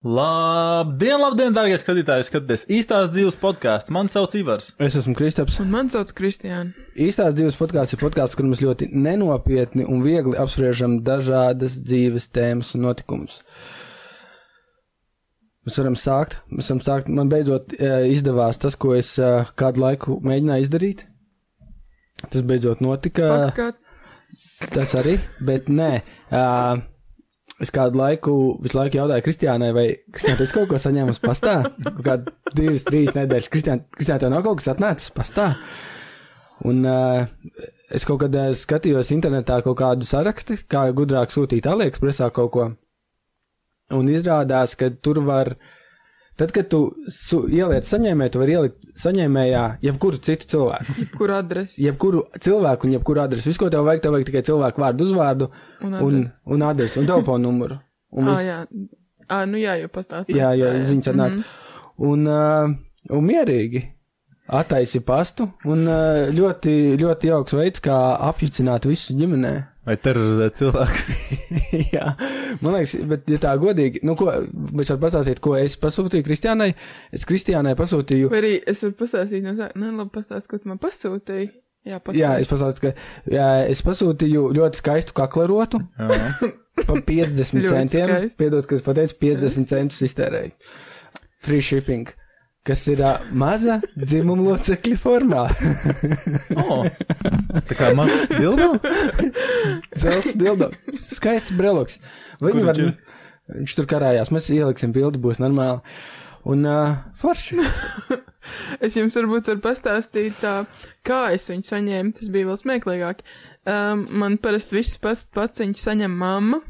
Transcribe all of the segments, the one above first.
Labdien, labdien, darbie skatītāji! Skatieties īstās dzīves podkāstu. Mani sauc Ivars. Es esmu Kristaps. Un man sauc Kristiāna. Īstās dzīves podkāsts ir podkāsts, kur mēs ļoti nenopietni un viegli apspriežam dažādas dzīves tēmas un notikumus. Mēs varam sākt. Mēs varam sākt. Man beidzot uh, izdevās tas, ko es uh, kādu laiku mēģināju izdarīt. Tas beidzot notika. Pakāt. Tas arī, bet nē. Uh, Es kādu laiku visu laiku jautāju Kristiānai, vai Kristiāna, es kaut ko saņēmu uz pastā? Kaut kādā divas, trīs nedēļas. Kristiāna, Kristiāna, tev nav kaut kas atnācis pastā? Un uh, es kaut kad uh, skatījos internetā kaut kādu sarakstu, kā gudrāk sūtīt AliExpressā kaut ko. Un izrādās, ka tur var, tad, kad tu su, ieliec saņēmēju, tu vari ielikt saņēmējā jebkuru citu cilvēku. Kur adresi? Jebkuru cilvēku un jebkuru adresi. Visu, ko tev vajag, tev vajag tikai cilvēku vārdu, uzvārdu Un un, un adresi un telefonu numuru. Un Ah, jā. Ah, nu jā, jau pastāstīju. Jā, jā, ziņas atnāk. Mhm. Un, uh, un mierīgi attaisīja pastu, un uh, ļoti, ļoti jauks veids, kā apjucināt visu ģimenē. Vai terorizēt cilvēku? Jā, man liekas, bet, ja tā godīgi, nu, ko, es varu pastāstīt, ko es pasūtīju Kristiānai. Es Kristiānai pasūtīju, Vai arī es varu pastāstīt, no sākuma, nu, labi, pastāst, ko tu man pasūtīji. Jā, pastāst. jā, es pastāstīju, ka jā, es pasūtīju ļoti skaistu kaklarotu par 50 Ļoti centiem. Piedod, ka es pateicu, 50 centus iztērēju. Free shipping. Kas ir uh, maza dzimuma locekļa formā. Oh, tā kā mazs dildo? Zelts dildo. Skaists breloks. Viņi var, viņš tur karājās. Mēs ieliksim bildi, būs normāli. Un uh, forši. Es jums varbūt varu pastāstīt, tā, kā es viņu saņēmu. Tas bija vēl smieklīgāk. Um, man parasti viss pats paciņš saņem mamma.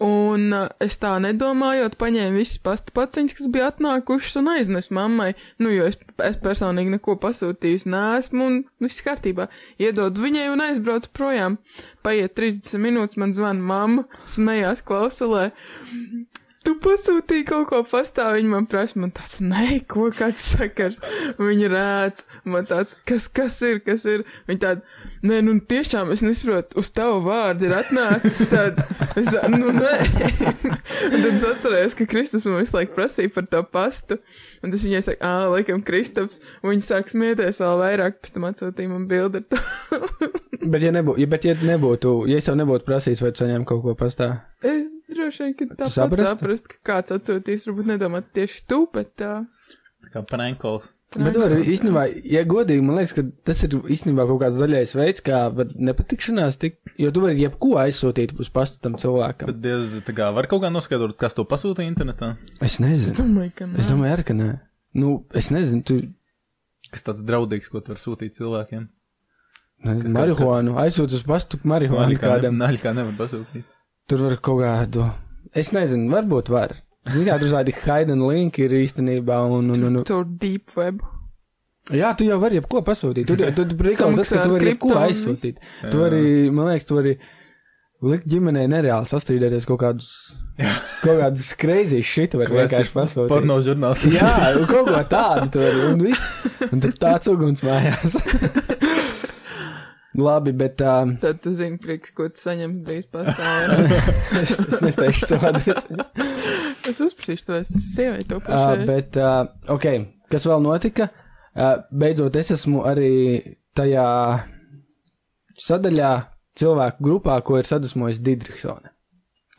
Un uh, es tā nedomājot, paņēmu visus pasta paciņus, kas bija atnākušas un aiznesu mammai. Nu, jo es, es personīgi neko pasūtījusi neesmu un viss kārtībā. Iedod viņai un aizbrauc projām. Paiet 30 minūtes, man zvana mamma, smējās klausulē. Tu pasūtīji kaut ko pastāv, viņa man prasa, man tāds, nē, ko kāds sakars. Viņa rēc, man tāds, kas, kas ir, kas ir. Viņa tāda, nē, nu tiešām es nesaprotu, uz tavu vārdu ir atnācis. Tad, es, nu, nē. Un tad es atcerējos, ka Kristaps man visu laiku prasīja par to pastu. Un tas viņai saka, ā, laikam Kristaps. Un viņa sāk smieties vēl vairāk, pēc tam atsūtīja man bildi ar to. Bet, ja nebūtu, ja, bet, ja nebūtu, ja es jau nebūtu prasījis, vai tu saņēmi kaut ko pastā, es droši vien, ka tā saprastu? saprast, ka kāds atsūtīs, varbūt nedomāt tieši tu, bet tā. Tā kā prankols. Bet var, īstenībā, ja godīgi, man liekas, ka tas ir īstenībā kaut kāds zaļais veids, kā var nepatikšanās tik, jo tu vari jebko aizsūtīt uz pastu tam cilvēkam. Bet diez, tā kā var kaut kā noskaidrot, kas to pasūtīja internetā? Es nezinu. Domāju, ka nē. Es domāju, arī, ka nē. Nu, es nezinu, tu Kas tāds draudīgs, ko tu vari sūtīt cilvēkiem? marihuānu aizsūti uz pastu marihuānu kādam. ne, naļkā nevar pasūtīt. Tur var kaut kādu, es nezinu, varbūt var. Zini, kā tur tādi hidden link ir īstenībā, un, un, un, un Tur deep web. jā, tu jau vari jebko pasūtīt. Tu, tu, tu prikals tas, ka tu ar vari jebko aizsūtīt. Tu Jā. vari, man liekas, tu vari likt ģimenei nereāli sastrīdēties kaut kādus, kaut kādus crazy shit, var vienkārši pasūtīt. Porno žurnāls. Jā, kaut ko tādu tur, un viss. Un tad tāds uguns mājās. Labi, bet uh, Tad tu zini, prieks, ko tu saņem drīz pastāv. es, es neteikšu savu adresi. es uzprasīšu to, es sievai to Uh, pašu. bet, uh, ok, kas vēl notika? Uh, beidzot, es esmu arī tajā sadaļā cilvēku grupā, ko ir sadusmojis Didriksone.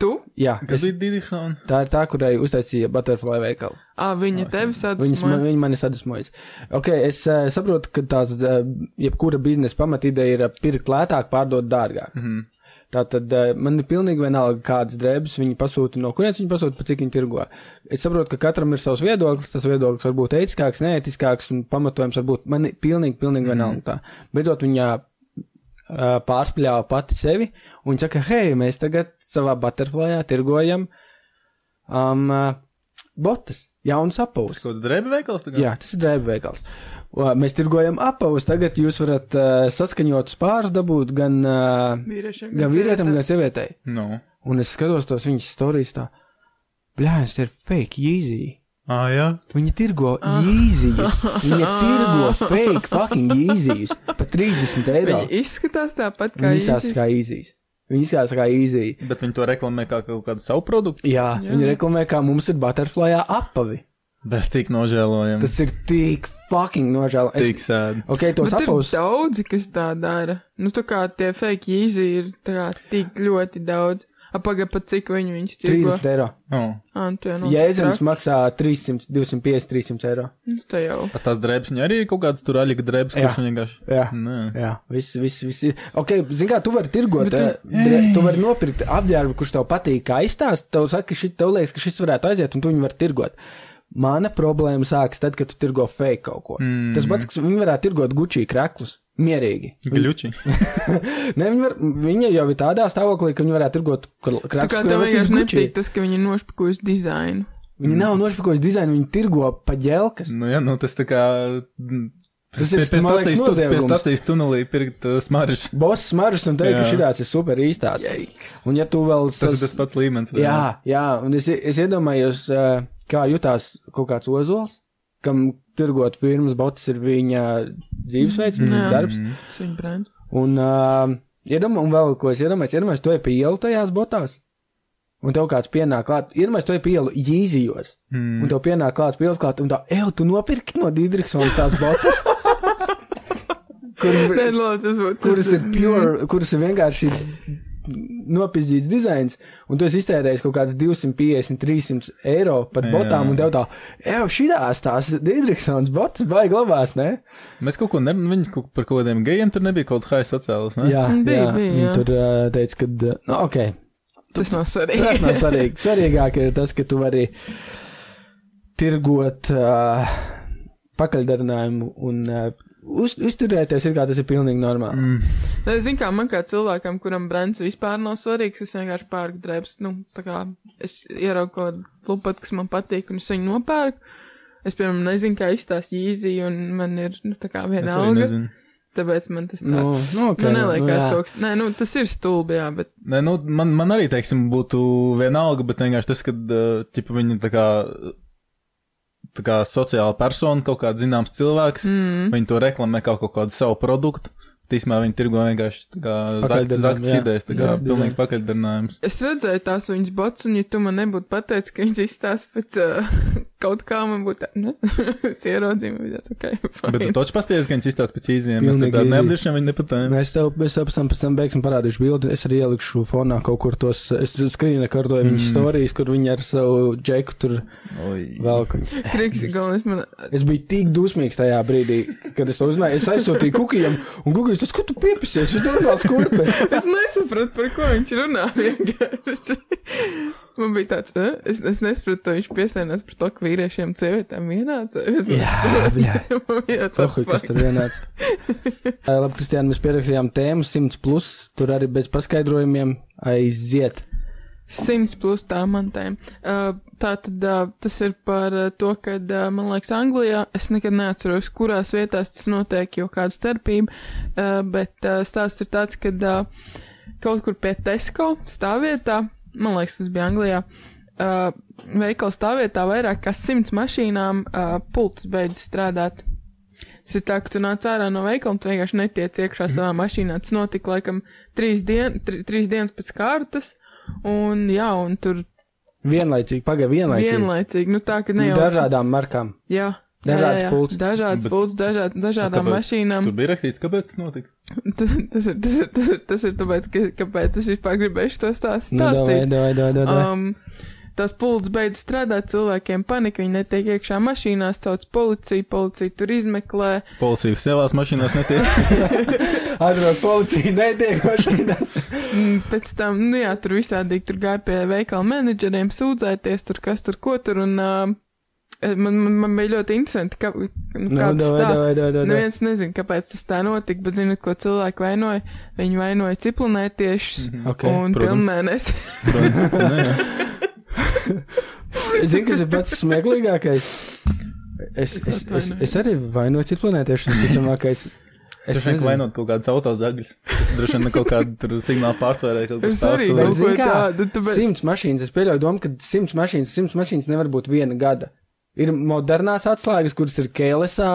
Tu? Jā, es, bija Dīdīšana? tā ir tā, kurai uztaisīja Butterfly veikalu. Ā, viņa tevi Viņas, sadusmoja. man, viņa mani sadusmojas. Ok, es uh, saprotu, ka tās, uh, jebkura biznesa pamatīdeja ir pirkt lētāk, pārdot dārgāk. Mhm. Tātad uh, man ir pilnīgi vienalga, kādas drēbes viņi pasūta, no kurienes viņi pasūta, pa cik viņi tirgo. Es saprotu, ka katram ir savs viedoklis, tas viedoklis var būt ētiskāks, neētiskāks un pamatojums var būt man ir pilnīgi, pilnīgi vienalga tā. Beidzot, viņa pārspļāva pati sevi un viņa saka, hei, mēs tagad savā butterflyā tirgojam um, botas, jaunas Tas apavus. kaut kāds drēbi veikals tagad? Jā, tas ir drēbe veikals. Mēs tirgojam apavus, tagad jūs varat uh, saskaņotus pāris dabūt gan, uh, Vīriešiem. gan vīrietim, gan sievietēm. sievietei. No. Un es skatos tos viņas stāstus tā, bļāns, tie ir fake, easy. Ah, jā. Viņi tirgo Ah. īzijas. Viņi tirgo fake fucking īzijas. Pa 30 eiro. Viņi izskatās tāpat kā Viņi izstāsta īsis. kā īzijas. Viņi izskatās kā easy. Bet viņi to reklamē kā kaut kādu savu produktu. Jā, Jā. viņi reklamē, kā mums ir butterflyā apavi. Bet tik nožēlojami. Tas ir tik fucking nožēlojami. tik sēdi. Ok, tos Bet ir apavus. daudzi, kas tā dara. Nu, tā kā tie fake easy ir tā kā tik ļoti daudz. Apagaid pat cik viņu viņš tirgo. 30 eiro. Oh. Ah, nu, nu, traki. maksā 300, 250, 300 eiro. Nu, tā jau. A tās drēbes viņa arī ir kaut kāds tur aļika drēbes, kurš viņa vienkārši. Jā. Nē. Jā, viss, viss, viss ir. Ok, zini, kā tu vari tirgot, tu- tu, dre, tu vari nopirkt apģērbu, kurš tev patīk, kā izstāst. Tev saka, ka šit, tev liekas, ka šis varētu aiziet, un tu viņu vari tirgot. Mana problēma sākas tad, kad tu tirgo fake kaut ko. Mm. Tas pats, kas viņi varētu tirgot Gucci kreklus. Mierīgi. Gļuči. Ne, viņi, var, viņi jau ir tādā stāvoklī, ka viņi varētu tirgot Tā kreklus. kā tev vienkārši nepatīk tas, ka viņi ir nošpikuši dizainu. Viņi nav nošpikojuši dizainu, viņi tirgo pa ģelkas. Nu, jā, nu tas tā kā. mm, Tas ir, noziegums. stacijas tunelī pirkt uh, smaržas. Boss smaržas un teikt, ka šīs ir super īstās. Jeiks. Un ja tu vēl Tas ir tas pats līmenis. Jā, jā, un es, es iedomājos, ā, kā jutās kaut kāds ozols, kam tirgot firmas botas ir viņa dzīvesveids, viņa Jā. darbs. Viņa brand. Un, uh, iedomā, un vēl ko es iedomājos, iedomājos, tu ej pa ielu tajās botās, un tev kāds pienāk klāt, tu ej pa ielu Jīzijos, Mm. un tev pienāk klāts pils klāt, un tā, ej, tu nopirki no Dīdriksona tās botas, kuras, Nē, lūdzu, tas būtu. kuras ir pure, kuras ir vienkārši nopizdīts dizains, un tu esi iztērējis kaut kāds 250, 300 eiro par Jā. botām, un tev tā, ej, šitās tās Dīdriksons botas baigi labās, ne? Mēs kaut ko nemanām, viņi kaut- par kaut kādiem gejiem tur nebija kaut kā sacēlus. Ne? Jā, Bija, jā, bija, un jā. tur uh, teica, ka, nu, ok, Tas nav tas svarīgi. nav svarīgi. Svarīgāk ir tas, ka tu vari tirgot uh, pakaļdarinājumu un uh, uz, uzturēties, it kā tas ir pilnīgi normāli. Mm. Es zinu, kā man kā cilvēkam, kuram brands vispār nav svarīgs, es vienkārši pērku drēbes, nu, tā kā es ieraugu kaut kādu klupatu, kas man patīk, un es viņu nopērku. Es, piemēram, nezinu, kā izstāst īzī, un man ir, nu, tā kā Es viena alga, tāpēc man tas tā. Nu, Nu, nu, okay, nu neliekās jā. kaut kas, nē, nu, tas ir stulbi, jā, bet, Nē, nu, man, man arī, teiksim, būtu vienalga, bet vienkārši tas, ka, uh, ķipa, viņi tā kā, kā sociāla persona, kaut kāds zināms cilvēks, mm, viņi to reklamē kā kaut kādu savu produktu. Tīsmā viņi tirgo vienkārši zaktas idejas, tā kā Jā, pilnīgi pakaļdarinājums. es redzēju tās viņas bots, un ja tu man nebūtu pateicis, ka viņas izstāst pēc uh, kaut kā, man būtu, tā, ne, es ieraudzīju, man bija tāds, ok, Bet tu taču pasties, ka viņš izstāsta pēc īziem. Mēs Pilnīgi tā kā easy. neapdiešām viņi nepatēm. Mēs tev, mēs tev pēc tam, pēc tam beigsim parādīšu bildi. Es arī ielikšu fonā kaut kur tos, es skrīnu kartoju viņas Mm. stāstījis, kur viņi ar savu džeku tur Oi. velk viņus. Kriks, galvenais man, Es biju tik dusmīgs tajā brīdī, kad es to uzzināju. Es aizsūtīju kukijam, un kukijs tas, ko tu piepisies, viņš normāls kurpes. Es nesapratu, par ko viņš runā. vienkārši. Man bija tāds, eh? es, es nesapratu, to viņš piesēnās par to, ka vīriešiem un sievietēm vienāds. Es Jā, bļā. Pohuj, kas tur vienāds. Labi, Kristiāna, mēs pierakstījām tēmu 100 plus, tur arī bez paskaidrojumiem aiziet. Simts plus tā man tēma. Uh, tā tad uh, tas ir par uh, to, ka, uh, man liekas, Anglijā, es nekad neatceros, kurās vietās tas notiek, jo kāda starpība, uh, bet uh, stāsts ir tāds, ka uh, kaut kur pie Tesco stāvvietā, man liekas, tas bija Anglijā, uh, veikala stāvvietā vairāk kā simts mašīnām uh, pults beidz strādāt. Tas ir tā, ka tu nāc ārā no veikala un tu vienkārši netiec iekšā savā mašīnā. Tas notika laikam trīs, dien, tri, trīs dienas pēc kārtas. Un, jā, un tur Vienlaicīgi, pagaidi, vienlaicīgi. vienlaicīgi, nu tā, ka ne jau. Dažādām markām. Jā. Dažādas pults. Dažādas pults, dažād, dažādām Kāpēc? mašīnām. Tur bija rakstīts, kāpēc tas notika. Tas, tas, ir, tas, ir, tas, ir, tas ir tāpēc, ka, kāpēc es vispār gribēju to stāst, Nu, davai, stāstīt. davai, davai, davai. Um, tās pults beidz strādāt, cilvēkiem panika, viņi netiek iekšā mašīnās, sauc policiju, policija tur izmeklē. Policija savās mašīnās netiek. Atbrauc policija, netiek mašīnās. Mm, Pēc tam, nu jā, tur visādīgi tur gāja pie veikala menedžeriem sūdzēties, tur kas tur ko tur, un uh, man, man, man bija ļoti interesanti, ka, nu, Nu, kā tas tā. davai, davai. Neviens nezina, kāpēc tas tā notika, bet zinot, ko cilvēki vainoja. Viņi vainoja ciplinētiešus Ok, un protams. pilnmēnesi. Nē, jā. Zini, kas ir pats smieklīgākais? Es, es, es, es arī vainoju citu planētiešu, un ticamākais. Es Es vienkārši nezinu. vainot kaut kādus autozagļus. Tas droši vien kaut kādu tur signālu pārstvērēja kaut Es kas arī Bet kaut tāds. ko zini kā? tādu, tāpēc- Simts mašīnas, es pieļauju domu, ka simts mašīnas, simts mašīnas nevar būt viena gada. Ir modernās atslēgas, kuras ir kēlesā,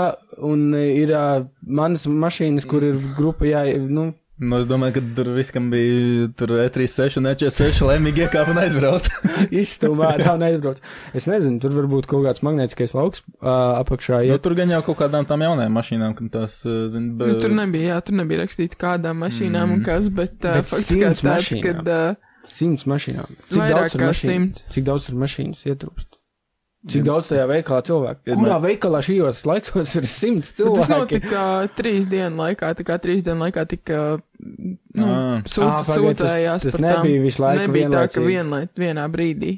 un ir uh, manas mašīnas, kur ir grupa, jā, nu, Nu, es domāju, ka tur viskam bija tur E E36 un E46 lēmīgi iekāpa un aizbrauca. Izstūmā ārā un aizbrauc. Es nezinu, tur varbūt kaut kāds magnētiskais lauks uh, apakšā iet. tur gan jau kaut kādām tām jaunajām mašīnām, kam tās, uh, zin, Nu, tur nebija, jā, tur nebija rakstīts kādām mašīnām un Mm. kas, bet, uh, Bet fakts kā tāds, mašīnām. kad uh, Simts mašīnām. Cik vairāk daudz kā mašīnu? Cik daudz tur mašīnas ietilpst? Cik daudz tajā veikalā cilvēku? Ir Kurā veikalā šajos laikos ir simts Tas cilvēki? notika trīs dienu laikā, tā kā trīs dienu laikā tika, nu, sūdz, Ā, pagaid, sūdzējās tas, tas nebija visu laiku Nebija tā, ka vienlaicīgi. vienlai, vienā brīdī.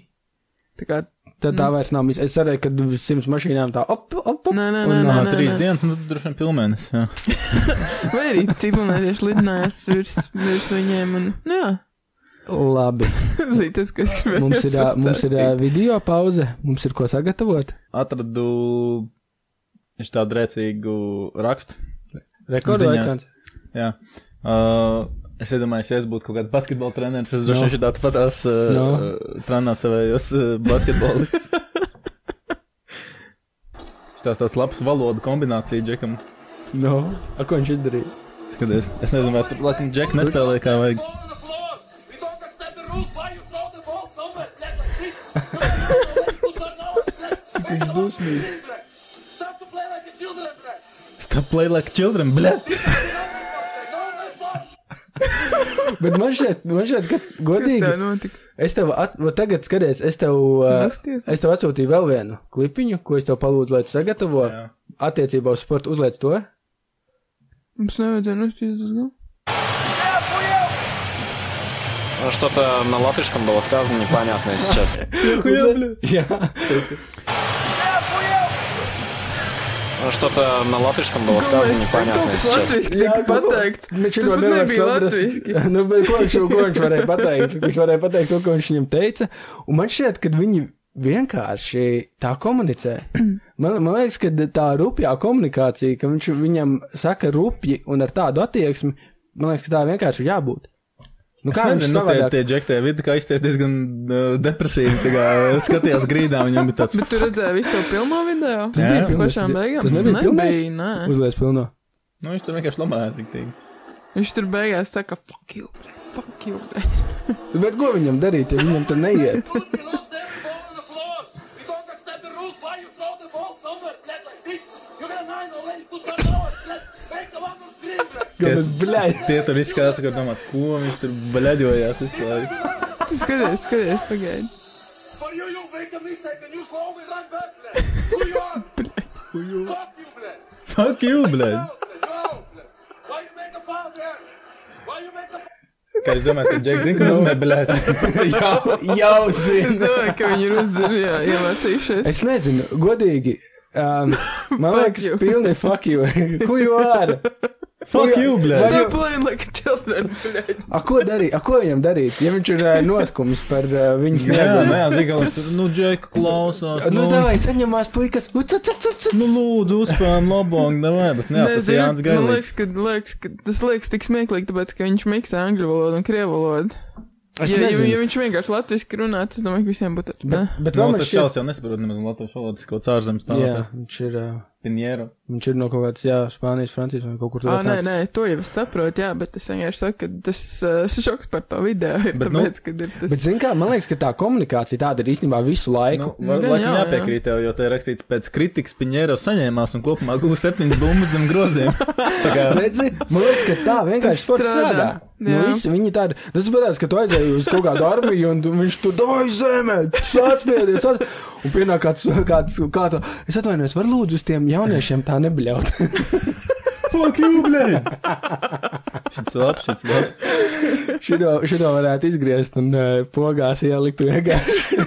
Tā kā, Tad tā Mm. vairs nav. mis- Es cerēju, ka simts mašīnām tā op, op, op. nē, nē, nē, nav nē, Nā, trīs nē. dienas, un tad droši vien pilnmēnesis, jā. Vai arī civilizētieši lidinājās virs, virs viņiem un, nu jā, Labi. zīt, tas, ko es gribēju. Mums ir, ā, mums ir video pauze. Mums ir ko sagatavot. Atradu tādu rēcīgu rakstu. Rekordu ekrāns. Jā. Uh, es iedomājos, ja es būtu kaut kāds basketbola treneris, es droši vien no. tādu patās uh, No. no. trenēt savējos uh, basketbolistus. Tas tāds labs valodu kombinācija, Džekam. No. A, ko viņš izdarīja? Skaties, es nezinu, vai tur, laikam, Džek nespēlē kā vajag. Viņš dusmīgs. Stop to play like a children, no. Bet man šķiet, man šķiet, ka godīgi. Es tev, at, tagad skaties, es tev, uh, es tev atsūtīju vēl vienu klipiņu, ko es tev palūdzu, lai tu sagatavo Jā. attiecībā uz sportu. Uzliec to. Mums nevajadzēja nostīties uz galu. Что-то на латышском было сказано непонятное сейчас. Jā, Что-то на латышском было сказано непонятное сейчас. Latviski Jā, tika kaut ko- pateikts. Viņš Tas to pat nevar nebija saprast. latviski. nu, bet ko viņš, ko viņš varēja pateikt? Viņš varēja pateikt to, ko viņš viņam teica. Un man šķiet, ka viņi vienkārši tā komunicē. Man, man liekas, ka tā rupjā komunikācija, ka viņš viņam saka rupji un ar tādu attieksmi, man liekas, ka tā vienkārši ir jābūt. Nu, kā viņš nu, tie, tie Džek, tie vidi, kā izties diezgan uh, depresīvi, tā kā skatījās grīdā, viņam bija tāds. Bet tu redzēji visu to pilno video? Tas Jā. bija pilnais pašām beigām. Tas nebija pilnais? nē. Uzlies pilno. Nu, viņš tur vienkārši lamāja riktīgi. Viņš tur beigās saka, fuck you, fuck you. Bet ko viņam darīt, ja viņam tur neiet? Kāpēc, bļai? Tie tur viss skatās, kur domā, ko viņš tur baļaģojās visu laiku. Skaties, skaties, pagaidi. For you, you make a mistake and you home and run back, Brad. Who you are? Who you? Fuck you, Brad. Fuck you, Brad. Why you make a foul there? Why you make a Kā es domāju, ka Džek zina, ka nozīmē blēd. jau, jau Es zinu. domāju, ka viņi ir uzzinājuši, iemācījušies. Es nezinu, godīgi. Um, man liekas, pilnīgi fuck you. Who you are? Fuck you, blēd! Vai- Stop playing like a children, bļa. A, ko darīt? A, ko viņam darīt? Ja viņš ir uh, noskums par uh, viņas Jā, nē, zina, viņš tur, nu, Džek klausās. Nu, tā vai saņemās puikas. Uc, uc, uc, uc, Nu, uc. lūdzu, uzspēlēm labāk, davai, bet jā, tas ir Jānis man Gailīts. liekas, ka, liekas, ka tas liekas tik smieklīgi, tāpēc, ka viņš miksē angļu valodu un krievu valodu. Es Ja, ja, ja viņš vienkārši latviski runātu, es domāju, ka visiem būtu. Bet, bet Nu, vēl man tas šķiet, šāds jau nesaprot nemaz latviešu valodas, kaut kāds ārzemes jā, spēlētājs. viņš ir, uh, Piniero. viņš ir no kaut kādas, jā, Spānijas, Francijas vai kaut kur Ah, tur. nē, nē, to jau es saprotu, jā, bet es vienkārši saku, ka tas uh, šoks par to video ir Bet, nu, tāpēc, ka ir tas. Bet, zin kā, man liekas, ka tā komunikācija tāda ir īstenībā visu Nu, laiku. var, Gan laikam jā, jā. jāpiekrīt tev, jo te ir rakstīts pēc kritikas Piniero saņēmās un kopumā guva septiņas bumbas zem groziem. Tā kā, Redzi, man liekas, ka tā vienkārši sports strādā. strādā, Nu, jā. visi, viņi tādi, tas patās, ka tu aizēji uz kaut kādu armiju un tu, viņš tur doj zemē, sācpiedies, sāc... un pienāk kāds, kāds, kāds, es atvainojos, var lūdzu uz tiem jauniešiem tā nebļaut. fuck you, blēd! Šis labs, šis labs. šito, šito varētu izgriezt un uh, pogās ielikt vienkārši.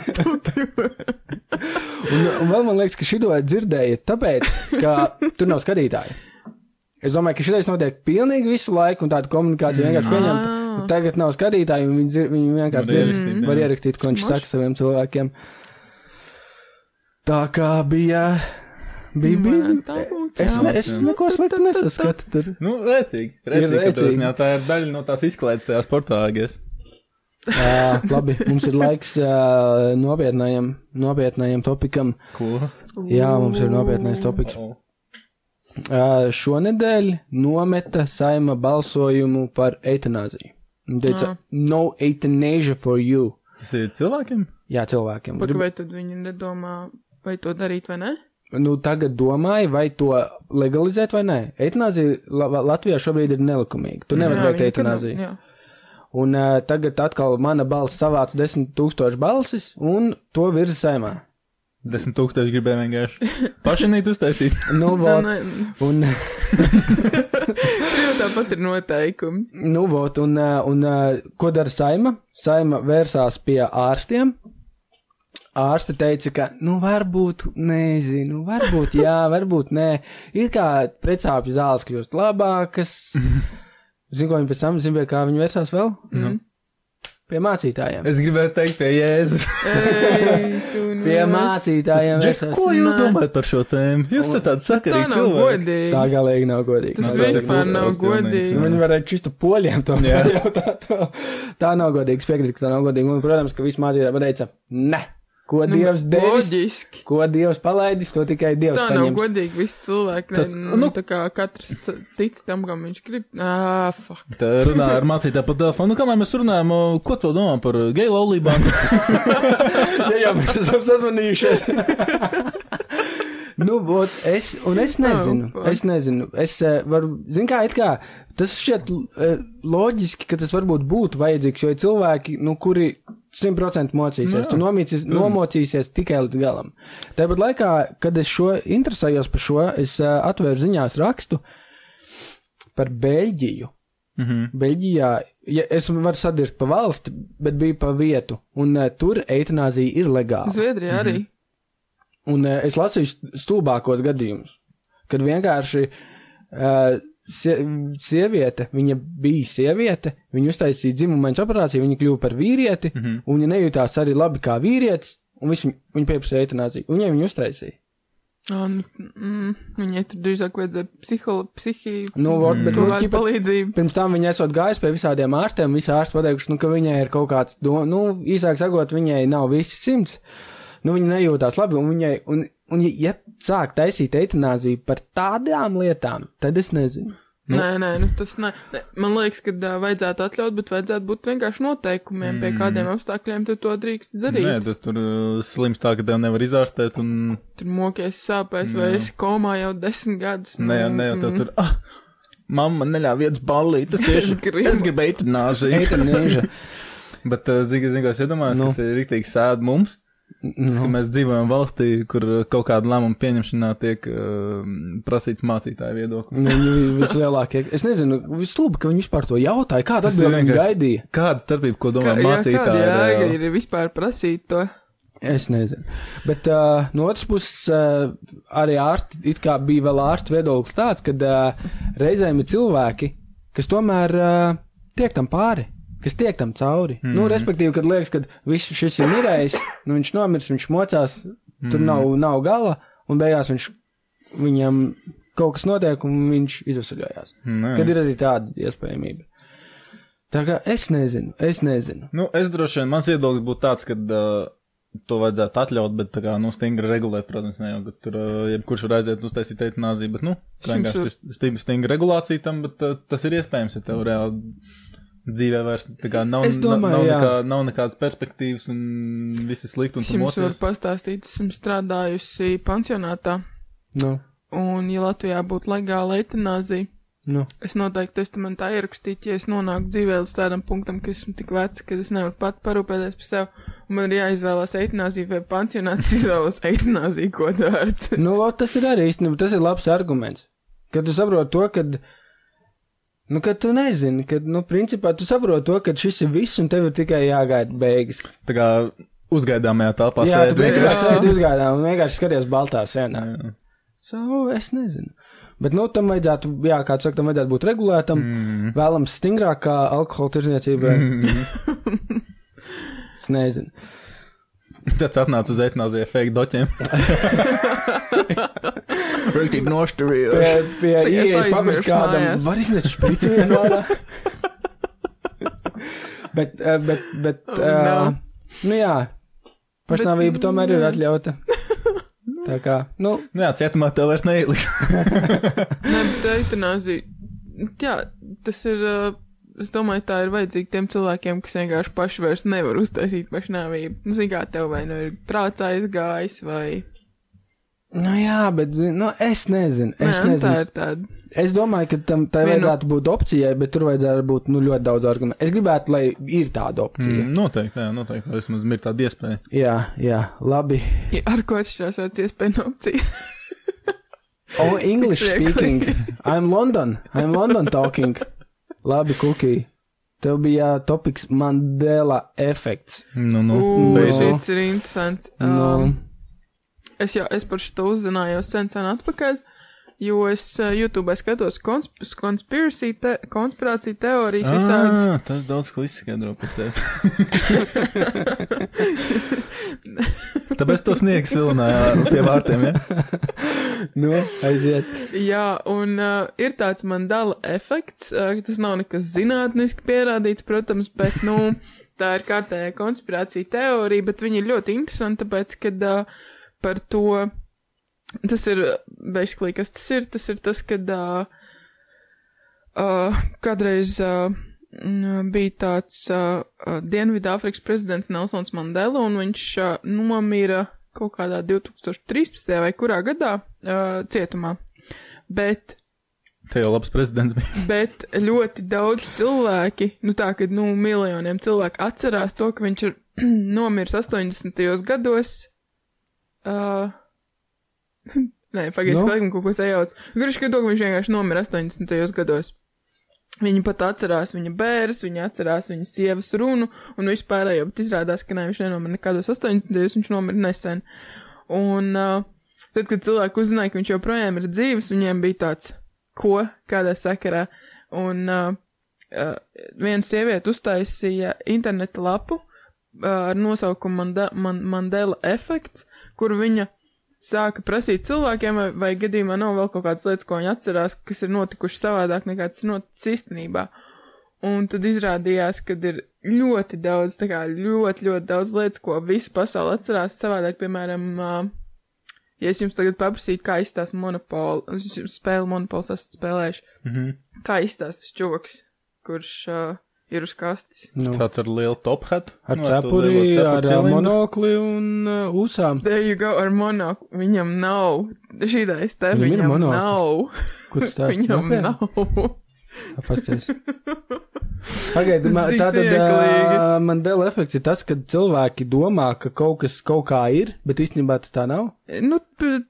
un, un vēl man liekas, ka šito dzirdēja tāpēc, ka tur nav skatītāji. Es domāju, ka šitais notiek pilnīgi visu laiku, un tāda komunikācija vienkārši pieņemta. Ah. Tagad nav skatītāji, un viņi, dzir, viņi vienkārši Var dzird, ierakstīt, var ierakstīt, ko viņš saka saviem cilvēkiem. Tā kā bija. Bija, bija. Tā būt, Es, ne, es neko sliktu nesaskatu. Tur. Nu, rēcīgi. Rēcīgi, ka rēcīgi. jā, tā ir daļa no tās izklaides tajā sportā, agies. Uh, labi, mums ir laiks uh, nopietnējam, nopietnējam topikam. Ko? Jā, mums ir nopietnais topiks. Uh, šonedēļ nometa saima balsojumu par eitanāziju. Viņa teica, Ah. no euthanasia for you. Tas ir cilvēkiem? Jā, cilvēkiem. Pak, Grib- vai tad viņi nedomā, vai to darīt vai ne? Nu, tagad domāju, vai to legalizēt vai nē. Eitanāzija La Latvijā šobrīd ir nelikumīga. Tu nevari veikt eitanāziju. kad- jā. Un uh, tagad atkal mana balss savāca desmit tūkstoši balsis, un to virza saimā. Desmit tūkstoši gribēja vienkārši pašanīt uztaisīt. Nu, Nē, vot, nē, un, tāpat ir noteikumi. nu, vot, un, un uh, ko dara saima? Saima vērsās pie ārstiem. Ārste teica, ka, nu, varbūt, nezinu, varbūt, jā, varbūt, nē. Ir kā precāpju zāles kļūst labākas. Zinu, ko viņi pēc tam zina, kā viņi vērsās vēl? Mm. Pie mācītājiem. Es gribēju teikt, pie Jēzus. Ei, Pie mācītājiem Džek, vērsās. ko jūs domājat par šo tēmu? Jūs te tāds Tā sakarīgi nav cilvēki. godīgi. Tā galīgi nav godīgi. Tas Nav godīgi. vispār nav Tas pilnīgs, godīgi. Viņi varēja čistu poļiem to pajautāt. Tā nav godīgi. Es piekrītu, ka tā nav godīgi. Un, protams, ka visi mācītāji pateica, ne. Ko Nu, Dievs devis, Loģiski. ko Dievs palaidis, to tikai Dievs Tā nav paņems. godīgi. Visi cilvēki, Tas- ne, nu- nu, tā kā katrs tic tam, kam viņš grib. Ā, fuck. Tā runāja ar mācītāju pa telefonu. Nu, kamēr mēs runājam, ko tu domā par geju laulībām? Jā, jā, mēs esam sazvanījušies. nu, vot, es, un es nezinu, es nezinu, es varu, zin kā, it kā, tas šķiet loģiski, ka tas varbūt būtu vajadzīgs, jo ir cilvēki, nu, kuri 100% mocīsies, Jā, tu nomīcies, nomocīsies tikai līdz galam. Tāpat laikā, kad es šo interesējos par šo, es uh, atvēru ziņās rakstu par Beļģiju. Mhm. Beļģijā, ja es varu sadirst pa valsti, bet bija pa vietu, un uh, tur eitanāzija ir legāla. Zviedrija arī. Un uh, es lasīju st- stulbākos gadījumus, kad vienkārši uh, sieviete, viņa bija sieviete, viņa uztaisīja dzimumaiņas operāciju, viņa kļuva par vīrieti, mm. -hmm. un viņa nejūtās arī labi kā vīrietis, un viņa, viņa pieprasīja eitanāziju, un viņa uztaisīja. Oh, nu, mm, viņai tur drīzāk vajadzēja psiholo, psihi, Nu, vot, bet, nu, ķipa, palīdzību. pirms tam viņa esot gājis pie visādiem ārstiem, visi ārsti pateikuši, nu, ka viņai ir kaut kāds, do, nu, īsāk sakot, viņai nav visi simts. Nu, viņa nejūtās labi, un viņai, un, un ja- ja sāk taisīt eitanāziju par tādām lietām, tad es nezinu. Nu. Nē, nē, nu tas nē. Man liekas, ka uh, vajadzētu atļaut, bet vajadzētu būt vienkārši noteikumiem, mm. pie kādiem apstākļiem tu to drīkst darīt. Nē, tas tur uh, slims tā, ka tev nevar izārstēt, un Tur mokies sāpēs, vai esi komā jau desmit gadus. ne, jau- ne jau tev tur, ah, mamma neļāva vietas ballīt, tas ir, Es gribu. es gribu eitanāziju. Eitanāzija. Bet, uh, zini, zini, ko es iedomājos, Nu. kas ir rīktīgi sēd mums, tas, Nu, mēs dzīvojam valstī, kur kaut kāda lēmuma pieņemšanā tiek uh, prasīts mācītāju viedoklis. viņi vislielākie. Es nezinu, vislūbi, ka viņi vispār to jautāja. Kāda ir atbilde viņi gaidīja? Kāda starpība, ko domā Kā, jā, kāda mācītāji? jēga uh, ir vispār prasīt to? Es nezinu. Bet uh, no otras puses, uh, arī ārsti, it kā bija vēl ārstu viedoklis tāds, ka uh, reizēm ir cilvēki, kas tomēr uh, tiek tam pāri. Kas tiek tam cauri. Mm. Nu, respektīvi, kad liekas, ka viss šis ir mirējis, nu, viņš nomirs, viņš mocās, tur mm. nav, nav gala, un beigās viņš, viņam kaut kas notiek, un viņš izvesaļojās. Nē. Kad ir arī tāda iespējamība. Tā kā es nezinu, es nezinu. Nu, es droši vien, mans viedoklis būtu tāds, ka uh, to vajadzētu atļaut, bet tā kā, nu, stingri regulēt, protams, ne jau, ka tur uh, jebkurš var aiziet uztaisīt eitanāziju, bet, nu, vienkārši stingri regulācija tam, bet uh, tas ir iespējams, ja tev reāli dzīvē vairs nav, domāju, nav, nekā, nav nekādas perspektīvas un viss ir slikti Es jums varu pastāstīt, esmu strādājusi pansionātā, Nu, un ja Latvijā būtu legāla eitanāzija, nu. es noteikti testamentā ierakstītu, ja es nonāku dzīvē līdz tādam punktam, ka esmu tik vecs, ka es nevaru pat parūpēties par sevi, un man ir jāizvēlās eitanāzija vai pansionāts, es izvēlos eitanāziju, ko dārts. Nu, ot, tas ir arī īstenībā, tas ir labs arguments. Kad tu saproti to, ka, nu, ka tu nezini, ka, nu, principā tu saproti to, ka šis ir viss un tev ir tikai jāgaida beigas. Tā kā uzgaidāmajā telpā Jā, tu principā sēdi uzgaidām un vienkārši skaties baltā sienā. Jā. So, es nezinu. Bet, nu, tam vajadzētu, jā, kā tu saki, tam vajadzētu būt regulētam, mm. vēlams stingrāk kā alkohola tirzniecībai. Mm. es nezinu. Tas atnāca uz eitanāziju fake doķiem. Rīktīgi nošķirīja. Pie, pie ieejas aizmirsu papis kādam, var iznest špricu vienu ārā. bet, eh, bet, bet, Oh, uh, no. nu jā, pašnāvība Bet, tomēr ir atļauta. Tā kā, nu, Nu jā, cietumā tev vairs neieliks. Nē, bet eitanāzija. Jā, tas ir. Uh, es domāju, tā ir vajadzīga tiem cilvēkiem, kas vienkārši paši vairs nevar uztaisīt pašnāvību. Nu, zini, kā tev vai nu ir prāts aizgājis, vai. Nu jā, bet, nu, es nezinu, es Nē, nu, nezinu. tā ir tāda. Es domāju, ka tam tai Vienu- vajadzētu būt opcijai, bet tur vajadzētu būt nu, ļoti daudz argumentu. Es gribētu, lai ir tāda opcija. Mm, noteikti, jā, noteikti. Vismaz ir tāda iespēja. Jā, jā, labi. Ja, ar ko atšķirās vārds iespēja no opcijas? Oh, English speaking. I'm London. I'm London talking. Labi, Kuki. Tev bija topiks Mandela efekts. Nu, nu, beidzot. šis ir interesants. Nu, Um, es jau es par šo uzzināju sen, sen atpakaļ, jo es uh, YouTube skatos konsp konspirāciju te konspirāciju teorijas visādas. Ah, tas daudz ko izskaidro par tevi. Tāpēc to sniegs vilinājā pie vārtiem, ja? nu, aiziet. Jā, un uh, ir tāds mandala efekts, uh, tas nav nekas zinātniski pierādīts, protams, bet, nu, tā ir kārtējā konspirācija teorija, bet viņa ir ļoti interesanta, tāpēc, kad uh, par to, tas ir, basically, kas tas ir, tas ir tas, kad uh, uh, kādreiz uh, bija tāds uh, Dienvidāfrikas prezidents Nelsons Mandela, un viņš uh, nomira kaut kādā 2013. vai kurā gadā uh, cietumā. Bet Te jau labs prezidents bija. Bet ļoti daudz cilvēki, nu tā, ka, nu, miljoniem cilvēku atcerās to, ka viņš ir nomiris 80. gados. Uh, nē, pagaidzi, Nu? no? laikam kaut ko sajauc. Ka to, ka viņš vienkārši nomira 80. gados. Viņi pat atcerās viņa bērns, viņi atcerās viņa sievas runu un vispārējo, bet izrādās, ka ne, viņš nenomira nekādos 80. viņš nomira nesen. Un uh, tad, kad cilvēki uzzināja, ka viņš joprojām ir dzīves, viņiem bija tāds, ko, kādā sakarā. Un uh, uh, viena sieviete uztaisīja interneta lapu uh, ar nosaukumu Manda Man Mandela efekts, kur viņa sāka prasīt cilvēkiem, vai, vai gadījumā nav vēl kaut kādas lietas, ko viņi atcerās, kas ir notikušas savādāk nekā tas ir noticis īstenībā. Un tad izrādījās, ka ir ļoti daudz, tā kā ļoti, ļoti daudz lietas, ko visa pasaule atcerās savādāk, piemēram, uh, ja es jums tagad paprasītu, kā izstāsta monopolu, es jums spēli monopols esat spēlējuši, Mhm. kā izstāsta tas čoks, kurš uh, ir uz kastes. Nu, Tāds ar lielu top hat. ar nu, cepuri, ar cilindru. monokli un uh, ūsām. There you go, ar monokli. Viņam nav. Šīdais te Viņam viņam, viņam monoklis. nav. Kur tas tāds Viņam nav. Pasties. Pagaidiet, tātad smieklīgi. uh, Mandela efekts ir tas, kad cilvēki domā, ka kaut kas kaut kā ir, bet īstenībā tas tā nav. Nu,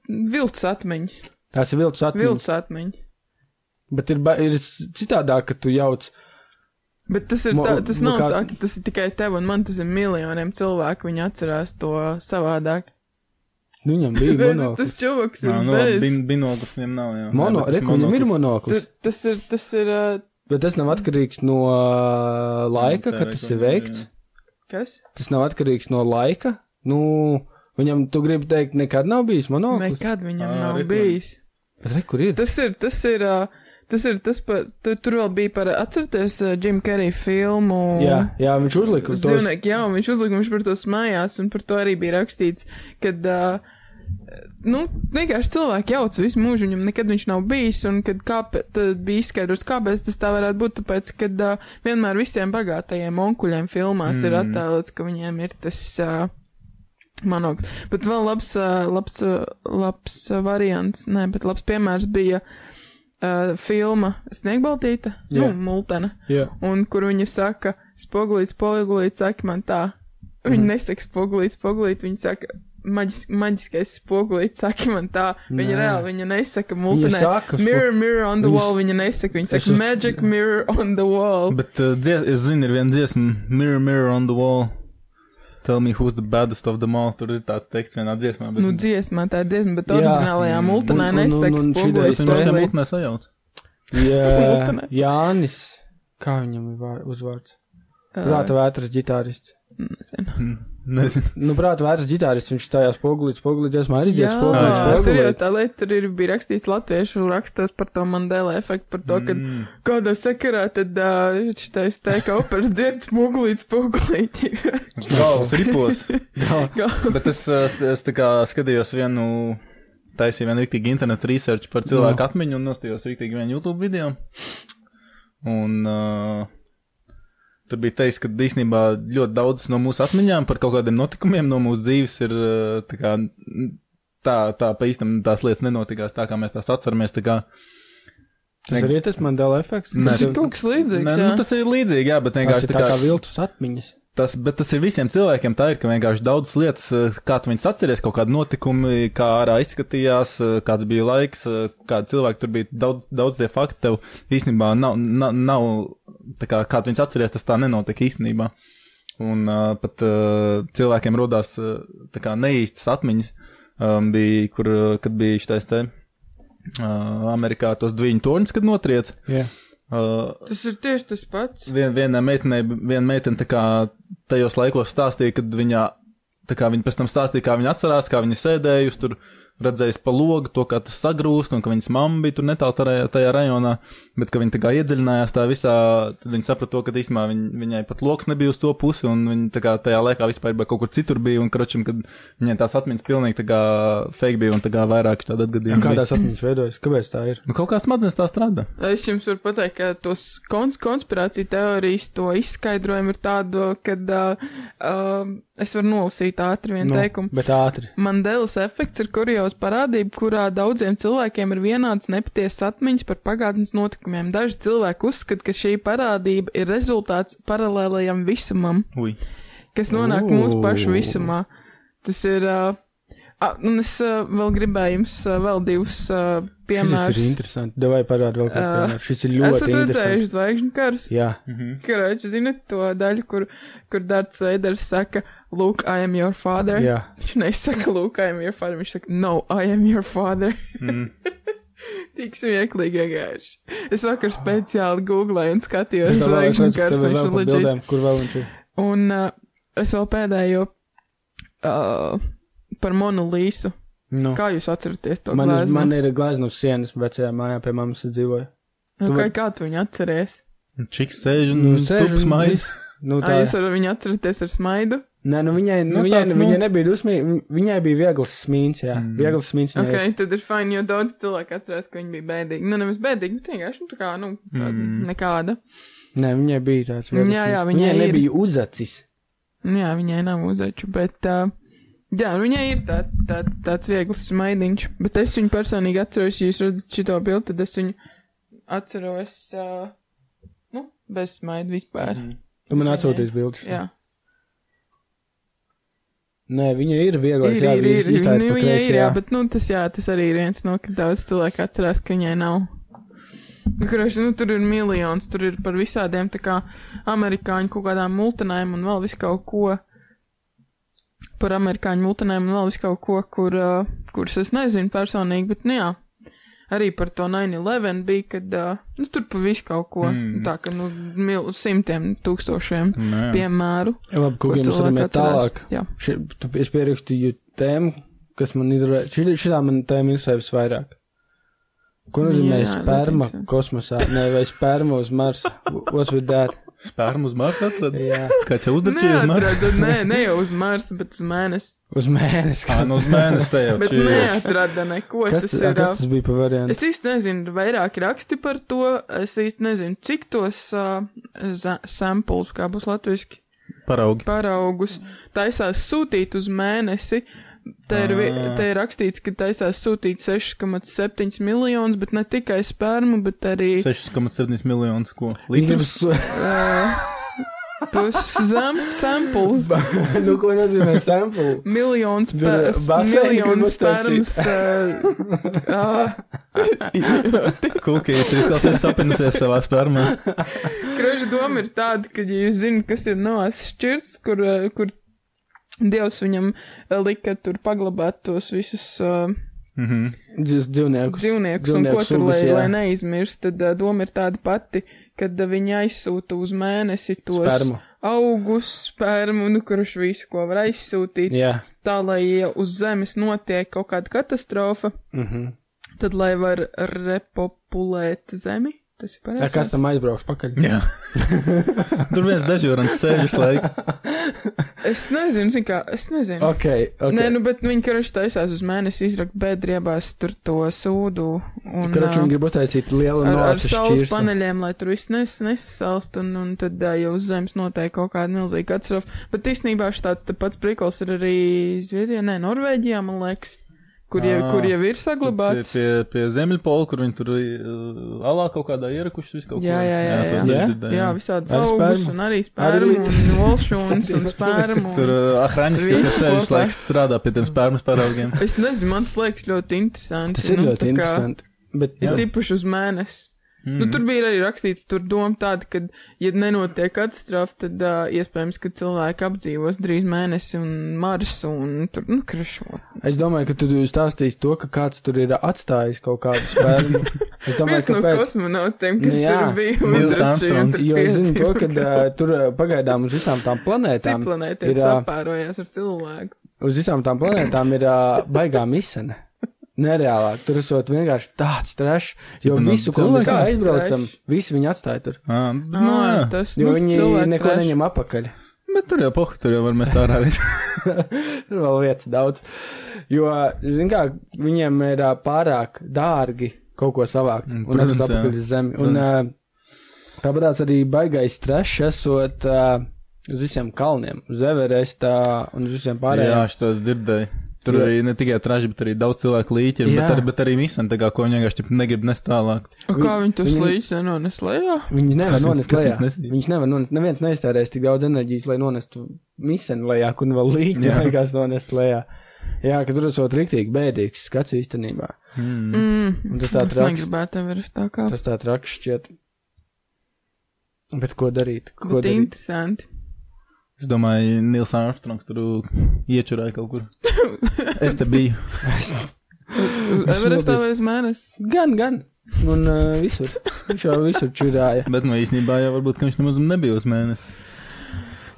viltus atmiņas. Tās ir viltus atmiņas. Viltus atmiņas. Bet ir, ir citādāk, ka tu jauc. Bet tas ir tā, tas nu nav kā- tā, ka tas ir tikai tev un man, tas ir miljoniem cilvēku, viņi atcerās to savādāk. Nu, viņam bija Bet monoklis. tas čovaks ir Jā, nu, bez. bin, binoklis viņam nav, jā. Mono, Nē, reku, viņam ir monoklis. monoklis. Tas, ir, tas ir, uh, Bet tas nav atkarīgs no laika, tā kad reku tas ir veikts. jā. kas? Tas nav atkarīgs no laika. Nu, viņam, tu gribi teikt, nekad nav bijis monoklis. Nekad viņam Ā, nav reku. bijis. Bet re, kur ir? Tas ir, tas ir, uh, tas ir tas par, tur, tur vēl bija par, atcerieties, uh, Jim Carrey filmu. Jā, jā, viņš uzlika uz to. Dzīvnieki, jā, viņš uzlika, viņš par to smējās, un par to arī bija rakstīts, kad, uh, nu, vienkārši cilvēki jauc visu mūžu, viņam nekad viņš nav bijis, un kad kāpēc, tad bija izskaidrots, kāpēc tas tā varētu būt, tāpēc, kad uh, vienmēr visiem bagātajiem onkuļiem filmās mm. ir attēlots, ka viņiem ir tas, uh, Manoks. Bet vēl labs, labs, labs variants, nē, bet labs piemērs bija uh, filma Sniegbaltīta, Jā. nu, Multena Jā. un kur viņa saka, spogulīts, spogulīts, saka man tā. Viņa Mhm. nesaka spogulīts, spogulīts, viņa saka, maģis, maģiskais spogulīts, saka man tā. Viņa Nē. reāli, viņa nesaka Viņa multinē. saka, spo- Mirror, mirror on the Viņas- wall, viņa nesaka, viņa Es saka uz- magic mirror on the wall. Bet uh, dzies, es zinu, ir viena dziesma, Mirror, Mirror on the Wall. Tell me who's the baddest of them all. Tur ir tāds teksts vienā dziesmā. Bet, Nu, dziesmā tā ir dziesma, bet Jā. oriģinālajā Mm. multinē nesaka šeit spogulīts. mutnē sajauc. Jā. Jānis. Kā viņam ir vār- uzvārds? Prāta vētras ģitārists. nezinu. Nezinu. Nu, prāt, vairs ģitārists, viņš stājās spogulīt, spogulīt, esmu arī Jā, dzirdējis spogulīt, tur jau spogulīt. tā lieta, tur ir, bija rakstīts latviešu rakstos par to Mandela efektu, par to, ka Mm. kādā sakarā tad uh, šitais teika operas dzied smugulīt, smugulīt. Galvas ripos. Jā. Bet es, es, es tā kā skatījos vienu, taisīju vienu rīktīgu internetu research par cilvēku Jā. atmiņu un nostījos rīktīgi vienu YouTube video. Un uh, tur bija teiks, ka īstenībā ļoti daudz no mūsu atmiņām par kaut kādiem notikumiem no mūsu dzīves ir uh, tā kā. Tā, tā pa īstam tās lietas nenotikās tā, kā mēs tās atceramies. Tā kā, Tas arī tas Mandela efekts. Nē, Tas ir kaut kas līdzīgs. ne, jā. nu, tas ir līdzīgi, jā, bet Tas vienkārši ir tā tā kā. kā viltus atmiņas. Tas, bet tas ir visiem cilvēkiem tā ir, ka vienkārši daudz lietas, eh, kā tu viņus atceries, kaut kādi notikumi, kā ārā izskatījās, eh, kāds bija laiks, eh, kādi cilvēki tur bija, daudz, daudz tie fakti tev īstenībā nav, nav, nav tā kā, kā tu viņus atceries, tas tā nenotika īstenībā. Un uh, pat uh, cilvēkiem rodās uh, tā kā neīstas atmiņas, um, bija, kur, uh, kad bija šitais te uh, Amerikā tos dviņu torņus, kad notriec. Jā. Uh, Tas ir tieši tas pats. Vien, vienai meitenei, viena meitene tā kā tajos laikos stāstīja, kad viņa, tā kā viņa pēc tam stāstīja, kā viņa atcerās, kā viņa sēdējusi tur, redzējusi pa logu to, kā tas sagrūst, un ka viņas mamma bija tur netālu tajā, tajā rajonā, bet ka viņa tā kā iedziļinājās tā visā, tad viņa saprata to, ka īstenībā viņ, viņai pat loks nebija uz to pusi, un viņa tā kā tajā laikā vispār bija kaut kur citur bija, un kročam, kad viņai tās atmiņas pilnīgi tā kā fake bija, un tā kā vairāk tāda atgadījuma. Kā bija. tās atmiņas veidojas? Kāpēc tā ir? Nu, kaut kā smadzenes tā strādā. Es jums varu pateikt, ka tos kons konspirāciju teorijas to izskaidrojumu ir tādu, kad uh, uh, es varu nolasīt ātri vienu Nu, teikumu. Bet ātri. Mandelas efekts ir kurjos parādība, kurā daudziem cilvēkiem ir vienāds nepatiesas atmiņas par pagātnes notikumiem. Daži cilvēki uzskata, ka šī parādība ir rezultāts paralēlajam visumam, Ui. kas nonāk mūsu pašu visumā. Tas ir. Uh, un es uh, vēl gribēju jums uh, vēl divus uh, Šis ir piemērus. interesanti. Devai parādi vēl kādu Ā, piemēru. Šis ir ļoti Esat interesants. redzējuši zvaigžņu karus? Jā. Karoči, zinat to daļu, kur, kur Darts Veiders saka, Luke, I am your father. Jā. Viņš nesaka, Luke, I am your father. Viņš saka, No, I am your father. Mm. Tik smieklīgi vienkārši. Es vakar speciāli googlēju un skatījos zvaigžņu karus. ir ir bildēm, kur vēl viņš ir. Un uh, es vēl pēdējo uh, par Monu Līsu. Nu. Kā jūs atceraties to Man, uz, gleznu? man ir glezna uz sienas vecajā mājā, pie mammas dzīvoja. Nu, tu kā, vari- kā tu viņu atceries? Čiks sēž un Nu, sēž un smaids. viss. Nu, Tā. tā Jūs ar viņu atceraties ar smaidu? Nē, nu viņai, nu, Nu, viņai, tāds, nu, viņai nebija dusmīga, viņai bija viegls smīns, jā. Mm. Viegls smīns. Ok, tad ir fini, jo daudz cilvēku atcerās, ka viņi bija bēdīgi. Nu, nevis bēdīgi, bet vienkārši, nu, tā kā, nu, tāda Mm. nekāda. Nē, viņai bija tāds viegls Jā, jā, viņai viņai ir. nebija uzacis. Nu, jā, viņai nav uzeču, bet, uh, jā, nu, viņai ir tāds, tāds, tāds viegls smaidiņš. Bet es viņu personīgi atceros, ja jūs redzat šito bildi, tad es viņu atceros, uh, nu, bez smaidu vispār. Mm. Tu man atsūtīsi bildes. Jā, Nē, viņa ir viegla. ir, jā, ir, viņa ir, ir, izstāda nu, kreisi, ir, jā, bet, nu, tas, jā, tas arī ir viens no, ka daudz cilvēku atcerās, ka viņai nav. Nu, Kurš, nu, tur ir miljons, tur ir par visādiem, tā kā amerikāņu kaut kādām multinēm un vēl visu kaut ko. Par amerikāņu multinēm un vēl visu kaut ko, kur, uh, kurus es nezinu personīgi, bet, nu, jā. Arī par to 9-11 bija, kad, uh, nu, tur pa visu kaut ko. Mm. Tā, ka, nu, mil, simtiem tūkstošiem Nē. piemēru. Jā, Labi, ko mēs varam iet tālāk. Jā. Ši, tu, es pierakstīju tēmu, kas man interesē. Šī, šitā man tēma interesē visvairāk. Ko nozīmē Jā, sperma kosmosā? Nē, vai sperma uz Marsa? What's with that? Spērmu uz Marsa atrada. Jā, Kāds jau uzdrukājies uz Marsa? Nē, ne jau uz Marsa, bet uz mēnesi. uz mēnesi. Ā, nu uz mēnesi te jau. Bet čī. neatrada neko. Kas, tas ir. kas tas bija par variantu? Es īsti nezinu, vairāk raksti par to. Es īsti nezinu, cik tos uh, samples, kā būs latviski, Paraugi. paraugus taisās sūtīt uz mēnesi. Te ir, Ā. te ir rakstīts, ka taisās sūtīt 6,7 miljonus, bet ne tikai spermu, bet arī 6,7 miljonus ko? Uh, tos zem samples. nu, ko nozīmē sample? Miljons kur miljons uh, Kulki ir izklausies tapinusies savā spermā. Kraža doma ir tāda, ka, ja jūs zināt, kas ir novās šķirts, kur, kur Dievs viņam uh, lika tur paglabāt tos visus uh, Mhm. Dzīv- Dzīvniekus. dzīvniekus un ko dzīvnieku tur, lai, jā. lai neizmirst, tad uh, doma ir tāda pati, kad uh, viņi aizsūta uz mēnesi tos Spermu. augus, spermu, nu, kurš visu, ko var aizsūtīt, Jā. tā lai, ja uz Zemes notiek kaut kāda katastrofa, Mhm. tad lai var repopulēt Zemi. Tas ir Tā pareizi. kas tam aizbrauks pakaļ? Jā. Tur viens dežurants sēž visu laiku. Es nezinu, zin kā, es nezinu. Ok, ok. Nē, nu, bet viņi karaši taisās uz mēnesi izrakt bedriebās tur to sūdu un Karač ā, viņi grib uztaisīt lielu ar, ar saules šķirstu. paneļiem, lai tur viss nes, nesasalst un, un tad ā, jau uz zemes notiek kaut kāda milzīga katastrofa. Bet īstenībā tāds te pats prikals ir arī Zviedrijā, nē, Norvēģijā, man liekas, kur jau, Ā, kur jau ir Pie, saglabāts. pie, pie Zemļpola, kur viņi tur uh, alā kaut kādā ierakuši visu kaut ko. Jā, jā, jā, to jā. Jā? dzirdēju, Jā, visādas Ar augus un arī Arī spērmu un volšūns un spērmu. Tur uh, ahraņš, kas tur Viss sēž visu kopā. laiku strādā pie tiem spērmas paraugiem. Es nezinu, man tas liekas ļoti interesanti. Tas ir nu, ļoti tā kā- interesanti. Bet, Ir jā. tipuši uz mēnesi. Mm. Nu, tur bija arī rakstīts, tur doma tāda, ka, ja nenotiek katastrofa, tad uh, iespējams, ka cilvēki apdzīvos drīz mēnesi un Marsu un tur, nu, krašot. Es domāju, ka tu stāstīsi to, ka kāds tur ir atstājis kaut kādu spēļu. Es domāju, ka no pēc. kosmonautiem, kas Nu, jā. tur bija tur Jo es zinu to, ka uh, tur uh, pagaidām uz visām tām planētām, Ciplanētē ir, ā, sapārojās ar cilvēku. uz visām tām planētām ir uh, baigā misena. Nereālāk, tur esot vienkārši tāds trešs, jo Cipa no visu, ko mēs aizbraucam, visi viņi atstāja tur. Nu, Ah, jā. tas, Jo nu, viņi neko trash. neņem apakaļ. Bet tur jau pohu, tur jau var mest ārā visu. Tur vēl vietas daudz. Jo, zin kā, viņiem ir pārāk dārgi kaut ko savākt Mm, un atrast atpakaļ uz zemi. Un tāpēc arī baigais trešs esot ā, uz visiem kalniem, uz Everestā un uz visiem Jā, pārējiem. šitos dzirdēju. Tur Jo- arī ne tikai traži, bet arī daudz cilvēku līķi ir, bet Jā. arī, bet arī misen, tā kā ko viņi vienkārši negrib nest tālāk. Kā viņi to Viņi- slīdus nenones lejā? Viņi nevar nonest lejā. Viņš nevar nonest. Neviens neiztērēs tik daudz enerģijas, lai nonestu misenu lejā, kur nu vēl līķi Jā. liekas nonest lejā. Jā, ka tur esot riktīgi bēdīgs skats īstenībā. Mm. Mm. Un tas tā traks. tā. Tas tā traks šķiet. Bet ko darīt? Ko Bet darīt? interesanti. Es domāju, Nils Armstrongs tur iečurāja kaut kur. Es te biju. Everestā vai uz mēnesi? Gan, gan. Un uh, visur. Viņš jau visur čurāja. Bet nu īstenībā jau varbūt, ka viņš nemaz nebija uz mēnesi.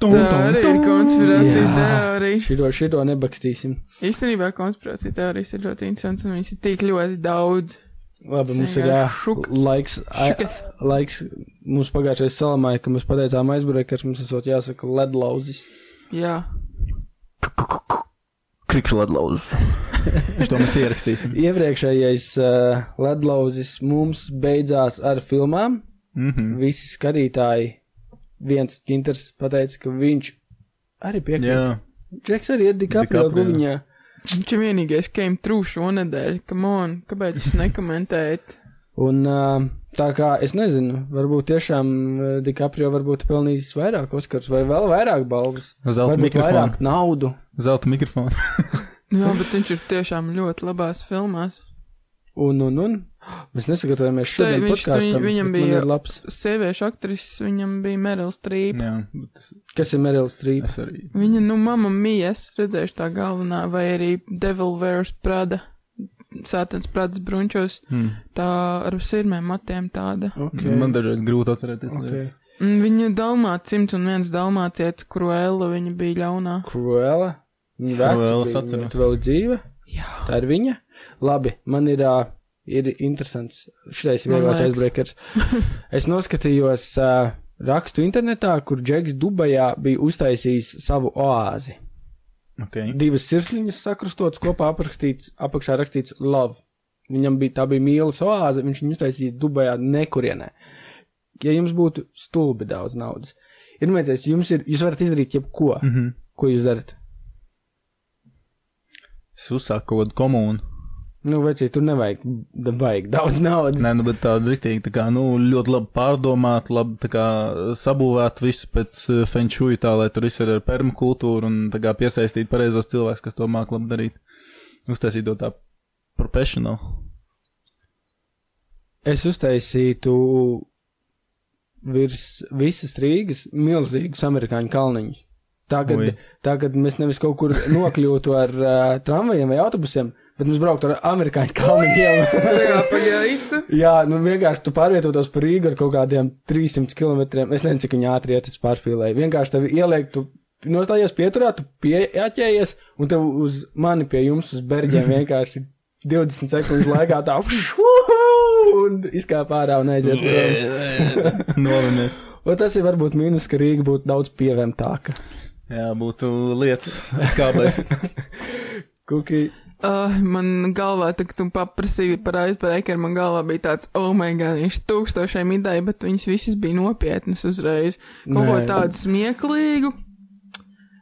Tā arī ir konspirācija Jā. teorija. Šito, šito nebakstīsim. Īstenībā konspirācija teorijas ir ļoti interesants un viņas ir tik ļoti daudz. Labi, mums ir jā, laiks. a-. Laiks mums pagājušajā salamāja, ka mēs pateicām aizbreakers, mums esot jāsaka ledlauzis. Jā. Krikšķi ledlauz. Šo mēs ierakstīsim. Iepriekšējais uh, ledlauzis mums beidzās ar filmām. Mhm. Visi skatītāji, viens Ginters pateica, ka viņš arī piekrīt. Jā. Džeks arī ir DiCaprio DiCaprio. Viņš ir vienīgais, kam trūš šonadēļ. Come on, kāpēc jūs nekomentējat? Un uh, tā kā es nezinu, varbūt tiešām DiCaprio varbūt pelnījis vairāk Oskars vai vēl vairāk balvas. Zelta Varbūt mikrofonu. vairāk naudu. Zelta mikrofonu. Nu Jā, bet viņš ir tiešām ļoti labās filmās. Un, un, un. Mēs nesagatavojamies šodien viņš- podkāstam. viņam bet man bija- ir labs. Sieviešu aktrises viņam bija Meryl Streep. Jā, bet es, Kas ir Meryl Streep? es arī. Viņa, nu, mamma mija, es redzēšu tā galvenā, vai arī Devil Wears Prada, Sātans Pradas brunčos, Mm. tā ar sirmiem matiem tāda. Okay. Man dažreiz grūti atcerēties. Okay. lietas. Un Viņa dalmāts, 101 dalmācietis, Cruella, viņa bija ļaunā. Cruella. Viņa veca es atceros. viņa vēl dzīve. Jā. Tā ir viņa. Labi, man ir, uh, ir interesants. Šitais ir vieglais aizbreakers. es noskatījos uh, rakstu internetā, kur Džeks Dubajā bija uztaisījis savu oāzi. Okay. Divas sirsniņas sakrustotas kopā aprakstīts, apakšā rakstīts love. Viņam bija tā bija mīlas oāze, viņš viņu uztaisīja Dubajā nekurienē. Ja jums būtu stulbi daudz naudas, ir mēģinājums, jums ir, jūs varat izdarīt jebko, Mm -hmm. ko jūs darat. Es uzsāku kaut kādu komūnu. Nu, vecīt, tur nevajag, nevajag daudz naudas. Nē, nu, bet tādu rīktīgi, tā kā, nu, ļoti labi pārdomāt, labi, tā kā, sabūvēt visu pēc uh, fenčuja tā, lai tur viss ir ar permakultūru un, tā kā, piesaistīt pareizos cilvēkus, kas to māk labi darīt. Uztaisīt to tā profesionāli. Es uztaisītu virs visas Rīgas milzīgus amerikāņu kalniņus. Tagad, tagad mēs nevis kaut kur nokļūtu ar uh, tramvajiem vai autobusiem, bet mēs brauktu ar amerikāņu kalniņu ielu. Jā, pagaisu. Jā, nu vienkārši tu pārvietotos par Rīgu ar kaut kādiem 300 km. Es nezinu, cik viņi ātri iet, es pārspīlēju. Vienkārši tevi ieliek, tu nostājies pieturā, tu pieķējies, un tev uz mani pie jums uz berģiem vienkārši 20 sekundes laikā tā un izkāp ārā un aiziet prom. Nolamies. Un tas ir varbūt mīnus, ka Rīga būtu daudz pievemtāka. Jā, būtu lietas skābais. Kuki, Uh, man galvā, tā, kad tu paprasīji par aizbreakeru, man galvā bija tāds, oh, my god, viņš tūkstošiem ideja, bet viņas visas bija nopietnas uzreiz. Kaut ko tādu smieklīgu.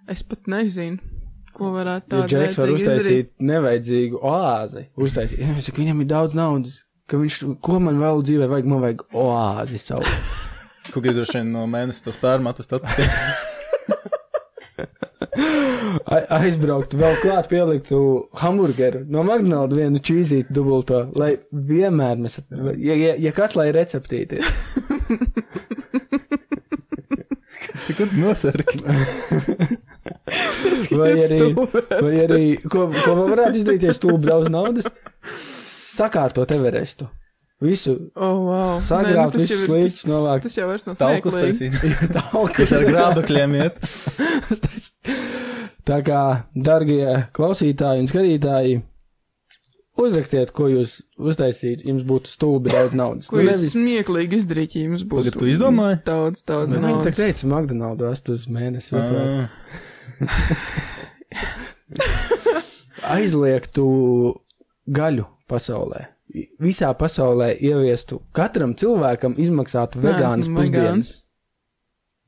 Es pat nezinu, ko varētu ja tādu Džeks var vajadzīgi izdarīt. uztaisīt nevajadzīgu oāzi, uztaisīt, ja, saka, viņam ir daudz naudas, ka viņš, ko man vēl dzīvē vajag, man vajag oāzi savu. Kuki droši vien no mēnesis tos pērmatus tad. A- aizbrauktu, vēl klāt pieliktu hamburgeru no McDonald's vienu čīzīti dubulto, lai vienmēr mēs, ja, ja, ja kas lai receptīti. Tas tik nosarki. Vai arī, vai arī, ko, ko varētu izdarīt, ja stūbi daudz naudas? Sakārtot Everestu. Visu Oh, wow. sagrābt, tas visu jau ir- slīdus novākt. Tas jau vairs nav Talkus taisīt. Talkas. Kas ar grābekļiem iet. Tā kā, darbie klausītāji un skatītāji, uzrakstiet, ko jūs uztaisītu, jums būtu stulbi daudz naudas. Ko jūs smieklīgi izdarīt, ja jums būs Pagad, tu izdomāji? daudz, daudz Nu, Viņi tā teica, McDonald's astu uz mēnesi. Ah, Aizliegtu gaļu pasaulē. Visā pasaulē ieviestu katram cilvēkam izmaksātu Neesmu vegānas pusdienas.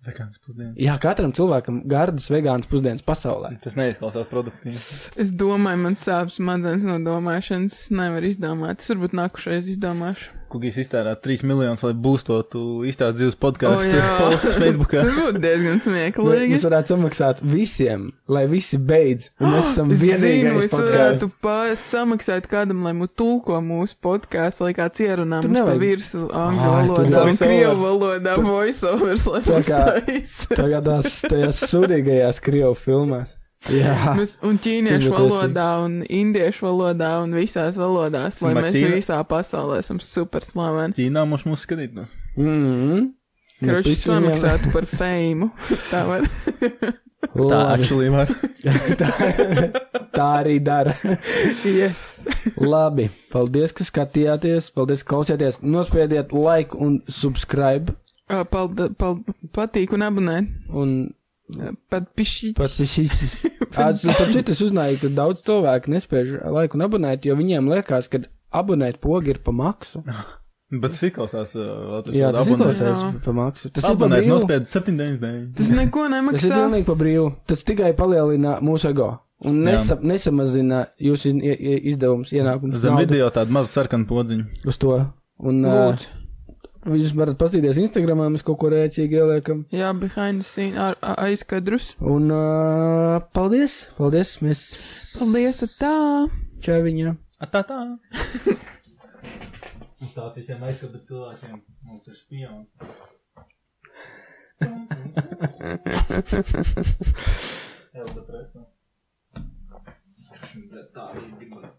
Vegāns pusdienas. Jā, katram cilvēkam gardas vegānas pusdienas pasaulē. Tas neizklausās produktīvi. Es domāju, man sāp smadzenes no domāšanas. Es nevaru izdomāt. Es varbūt nākušais izdomāšu. Kukīs iztērēt 3 miljonus, lai būstotu izstāst dzīves podkāstu jā. postus Facebookā. Tas būtu diezgan smieklīgi. Mēs varētu samaksāt visiem, lai visi beidz. Un mēs esam Es zinu, vienīgais es varētu podkāsts. samaksāt kādam, lai mu tulko mūsu podkāstu, lai kāds ierunā mums pa nevajag. virsmu angļu valodā un krievu valodā voiceovers, lai Tā kā- uztaisa. Tagad tās tajās sudīgajās krievu filmās. Mēs, un ķīniešu valodā, un indiešu valodā, un visās valodās, lai mēs Martīna- visā pasaulē esam super slaveni. Ķīnā mums mūs skatītos. mm. Kroči samaksātu par feimu. Tā var. Tā actually var. tā, tā arī dara. yes. Labi, paldies, ka skatījāties, paldies, ka klausījāties. Nospiediet like un subscribe. Ā, Palda, pald, patīk un abonēt. Un Pat pišķīt. pat šis. Ap citu es uzzināju, ka daudz cilvēku nespēj laiku abonēt, jo viņiem liekas, ka abonēt pogi ir pa maksu. Bet tas izklausās. uh, Jā, tas ir abonēt. klausās Jā. pa maksu. Tas Abonēt nospied 799. Tas neko Tas ir nemaksā. pilnīgi pa brīvu. Tas tikai palielina mūsu ego. Un nesa, nesamazina jūsu izdevumus, ienākumus. Zem naudu video tāda maza sarkana podziņa. Uz to. Un uh, Lūdzu. Jūs varat paskatīties Instagramā, mēs kaut ko rēcīgi ieliekam. Jā, behind the scene, ar, aizkadrus. Un uh, paldies! Paldies! Mēs Paldies, tā! čaviņā. A, tā tā. tā visiem aizskatu cilvēkiem mums ir spioni. Elda presā. Tā izgribētu.